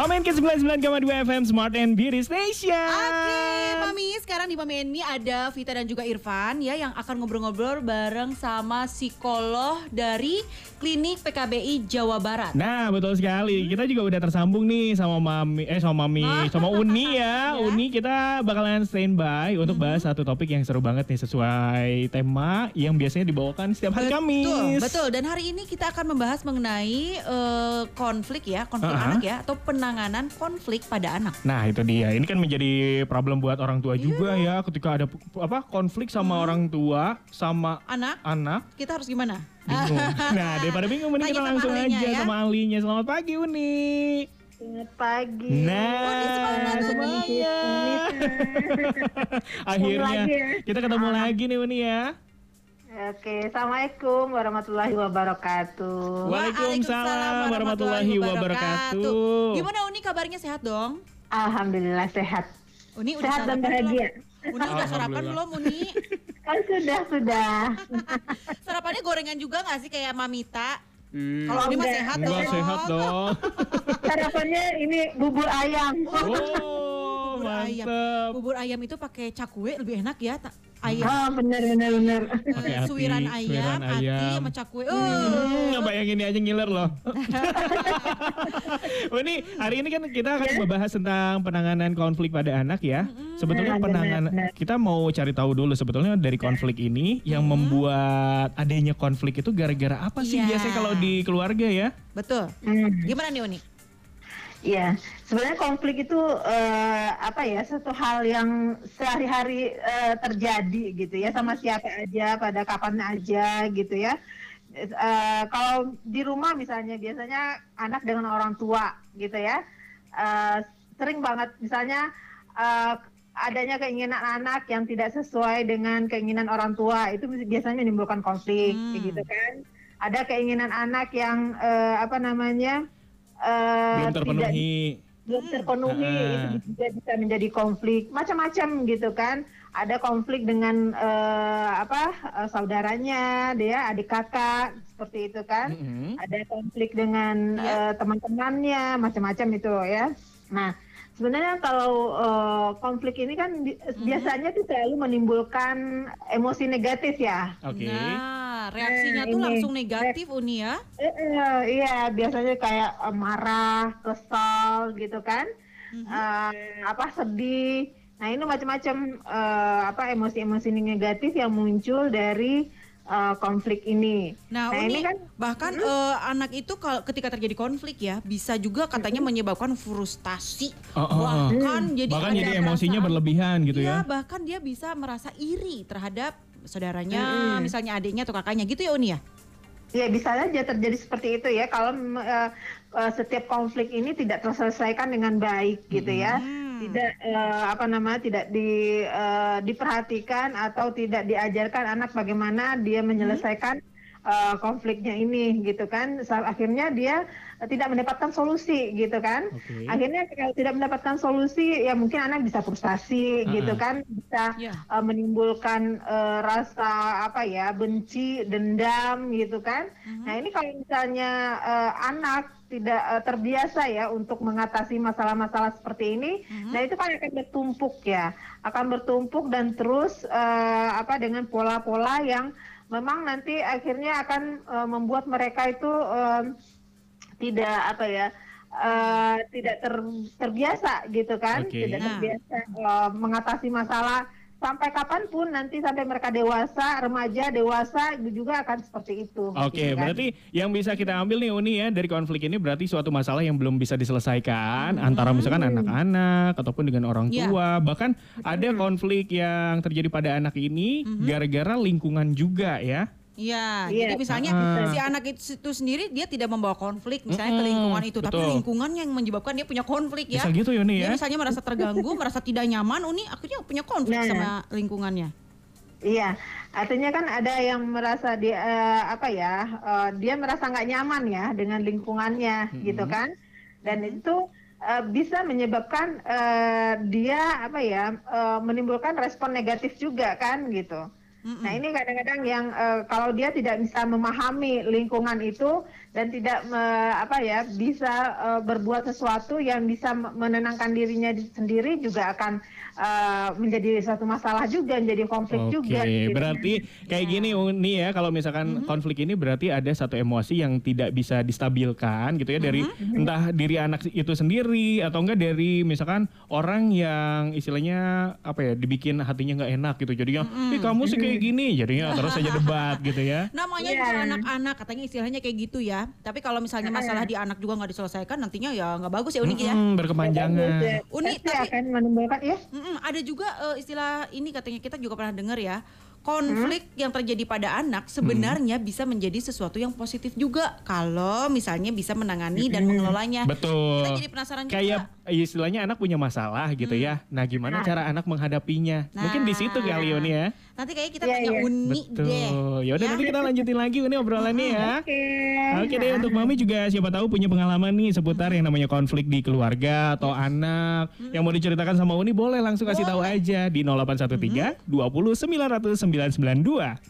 Mamen ke 99,2 FM Smart and Beauty Station. Oke, Mami, sekarang di Mami ini ada Vita dan juga Irfan ya yang akan ngobrol-ngobrol bareng sama psikolog dari Klinik PKBI Jawa Barat. Nah, betul sekali. Kita juga udah tersambung nih sama Mami eh sama Mami, sama Uni ya. Ya. Uni kita bakalan standby untuk bahas satu topik yang seru banget nih sesuai tema yang biasanya dibawakan setiap hari Betul, Kamis. betul. Dan hari ini kita akan membahas mengenai eh, konflik ya, konflik Ah. anak ya, atau penanganan konflik pada anak. Nah itu dia, ini kan menjadi problem buat orang tua juga Iya. ya ketika ada apa konflik sama Hmm. orang tua sama Anak, anak kita harus gimana? bingung. nah daripada bingung mending kita sama langsung ahlinya aja ya. sama ahlinya. Selamat pagi Uni. Selamat pagi. Nah Uni. semuanya. Akhirnya ya. kita ketemu lagi nih Uni ya. Oke, assalamualaikum warahmatullahi wabarakatuh. Waalaikumsalam warahmatullahi wabarakatuh. Gimana Uni kabarnya sehat dong? Alhamdulillah sehat. Uni udah Sehat dan sarapan bahagia. belum? Uni udah sarapan belum Uni? Oh sudah sudah. Sarapannya gorengan juga gak sih kayak Mamita? Hmm. Kalau Uni mah sehat dong. sehat dong. Sarapannya ini bubur ayam. Oh, Bubur ayam. Bubur ayam itu pakai cakwe lebih enak ya, tak? Ayam. Oh benar benar benar. Eh, Pakai hati, suiran ayam, suiran hati ayam. sama cakwe. Hmm, Uh. bayangin ini aja ngiler loh. oh ini hari ini kan kita akan membahas tentang penanganan konflik pada anak ya. Sebetulnya Benar, penanganan benar. kita mau cari tahu dulu sebetulnya dari konflik ini yang membuat adanya konflik itu gara-gara apa sih Iya. biasanya kalau di keluarga ya? Betul. Hmm. Gimana nih Uni? Ya, sebenarnya konflik itu eh, apa ya satu hal yang sehari-hari eh, terjadi gitu ya sama siapa aja pada kapan aja gitu ya. Eh, kalau di rumah misalnya biasanya anak dengan orang tua gitu ya eh, sering banget misalnya eh, adanya keinginan anak yang tidak sesuai dengan keinginan orang tua itu biasanya menimbulkan konflik Hmm. gitu kan. Ada keinginan anak yang eh, apa namanya eh, Belum tidak terpenuhi. belum terpenuhi Ah. itu juga bisa menjadi konflik macam-macam gitu kan ada konflik dengan eh, apa eh, saudaranya dia adik kakak seperti itu kan Mm-mm. ada konflik dengan Iya. eh, teman-temannya macam-macam itu ya nah sebenarnya kalau eh, konflik ini kan bi- biasanya tuh selalu menimbulkan emosi negatif ya Oke. Nah, reaksinya Nah, tuh ini. langsung negatif Uni ya. Eh, eh, iya biasanya kayak eh, marah, kesal gitu kan, Mhm. Eh, apa sedih. Nah ini macam-macam eh, apa emosi-emosi negatif yang muncul dari eh, konflik ini. Nah, Nah, Uni ini kan bahkan eh, anak itu kalau ketika terjadi konflik ya bisa juga katanya menyebabkan frustasi. Oh, oh, oh. Bahkan jadi Bahkan ada jadi emosinya perasaan- berlebihan gitu Iya, ya. bahkan dia bisa merasa iri terhadap saudaranya, misalnya adiknya atau kakaknya gitu ya Uni ya. Ya bisa saja terjadi seperti itu ya kalau eh, eh, setiap konflik ini tidak terselesaikan dengan baik gitu ya. Hmm. Tidak eh, apa namanya tidak di, eh, diperhatikan atau tidak diajarkan anak bagaimana dia menyelesaikan eh, konfliknya ini gitu kan. Akhirnya dia eh, tidak mendapatkan solusi gitu kan. Oke. Akhirnya kalau tidak mendapatkan solusi ya mungkin anak bisa frustasi gitu Uh-uh. kan, bisa Ya. uh, menimbulkan uh, rasa apa ya benci, dendam gitu kan. Nah ini kalau misalnya uh, anak tidak uh, terbiasa ya untuk mengatasi masalah-masalah seperti ini, nah itu kan akan bertumpuk ya, akan bertumpuk dan terus uh, apa dengan pola-pola yang memang nanti akhirnya akan uh, membuat mereka itu um, tidak apa ya eh, tidak ter- terbiasa gitu kan Oke. tidak Nah. terbiasa eh, mengatasi masalah sampai kapan pun nanti sampai mereka dewasa remaja dewasa juga akan seperti itu Oke, gitu kan. berarti yang bisa kita ambil nih Uni ya dari konflik ini berarti suatu masalah yang belum bisa diselesaikan antara misalkan anak-anak ataupun dengan orang Iya. tua. Bahkan ada konflik yang terjadi pada anak ini gara-gara lingkungan juga ya. Iya, Iya. jadi misalnya Ah. si anak itu, itu sendiri dia tidak membawa konflik misalnya ke Mm-mm, lingkungan itu, tapi betul. lingkungan yang menyebabkan dia punya konflik ya. Bisa gitu ya Uni Dia ya. misalnya merasa terganggu, merasa tidak nyaman, Uni akhirnya punya konflik Nah. sama lingkungannya. Iya, artinya kan ada yang merasa dia eh, apa ya, eh, dia merasa nggak nyaman ya dengan lingkungannya gitu kan, dan itu eh, bisa menyebabkan eh, dia apa ya eh, menimbulkan respon negatif juga kan gitu. Nah ini kadang-kadang yang eh, kalau dia tidak bisa memahami lingkungan itu dan tidak me- apa ya bisa eh, berbuat sesuatu yang bisa me- menenangkan dirinya di- sendiri juga akan eh, menjadi satu masalah juga, menjadi konflik Oke, juga. gitu. berarti kayak gini Uni ya kalau misalkan konflik ini berarti ada satu emosi yang tidak bisa distabilkan gitu ya dari entah diri anak itu sendiri atau enggak dari misalkan orang yang istilahnya apa ya dibikin hatinya nggak enak gitu jadinya, "Ih, kamu sih kayak gini." Jadinya terus aja debat gitu ya. Namanya Iya. juga anak-anak katanya istilahnya kayak gitu ya. Tapi kalau misalnya masalah di anak juga nggak diselesaikan nantinya ya nggak bagus ya Uni ya. Mm-mm, berkepanjangan. Uni, Pasti tapi- akan menimbulkan ya. Mm-mm, ada juga eh, istilah ini katanya kita juga pernah dengar ya. Konflik yang terjadi pada anak sebenarnya bisa menjadi sesuatu yang positif juga kalau misalnya bisa menangani dan mengelolanya. Betul. Kita jadi penasaran juga. Kayak istilahnya anak punya masalah gitu ya. Nah, gimana cara anak menghadapinya? Mungkin di situ kali Uni ya. Nanti kayaknya kita Iya, tanya iya. Uni deh. Betul. Ya udah Ya. nanti kita lanjutin lagi Uni obrolannya ya. Oke. Oke deh untuk Mami juga siapa tahu punya pengalaman nih seputar yang namanya konflik di keluarga atau anak yang mau diceritakan sama Uni boleh langsung kasih tahu aja di 0813 20 900 992.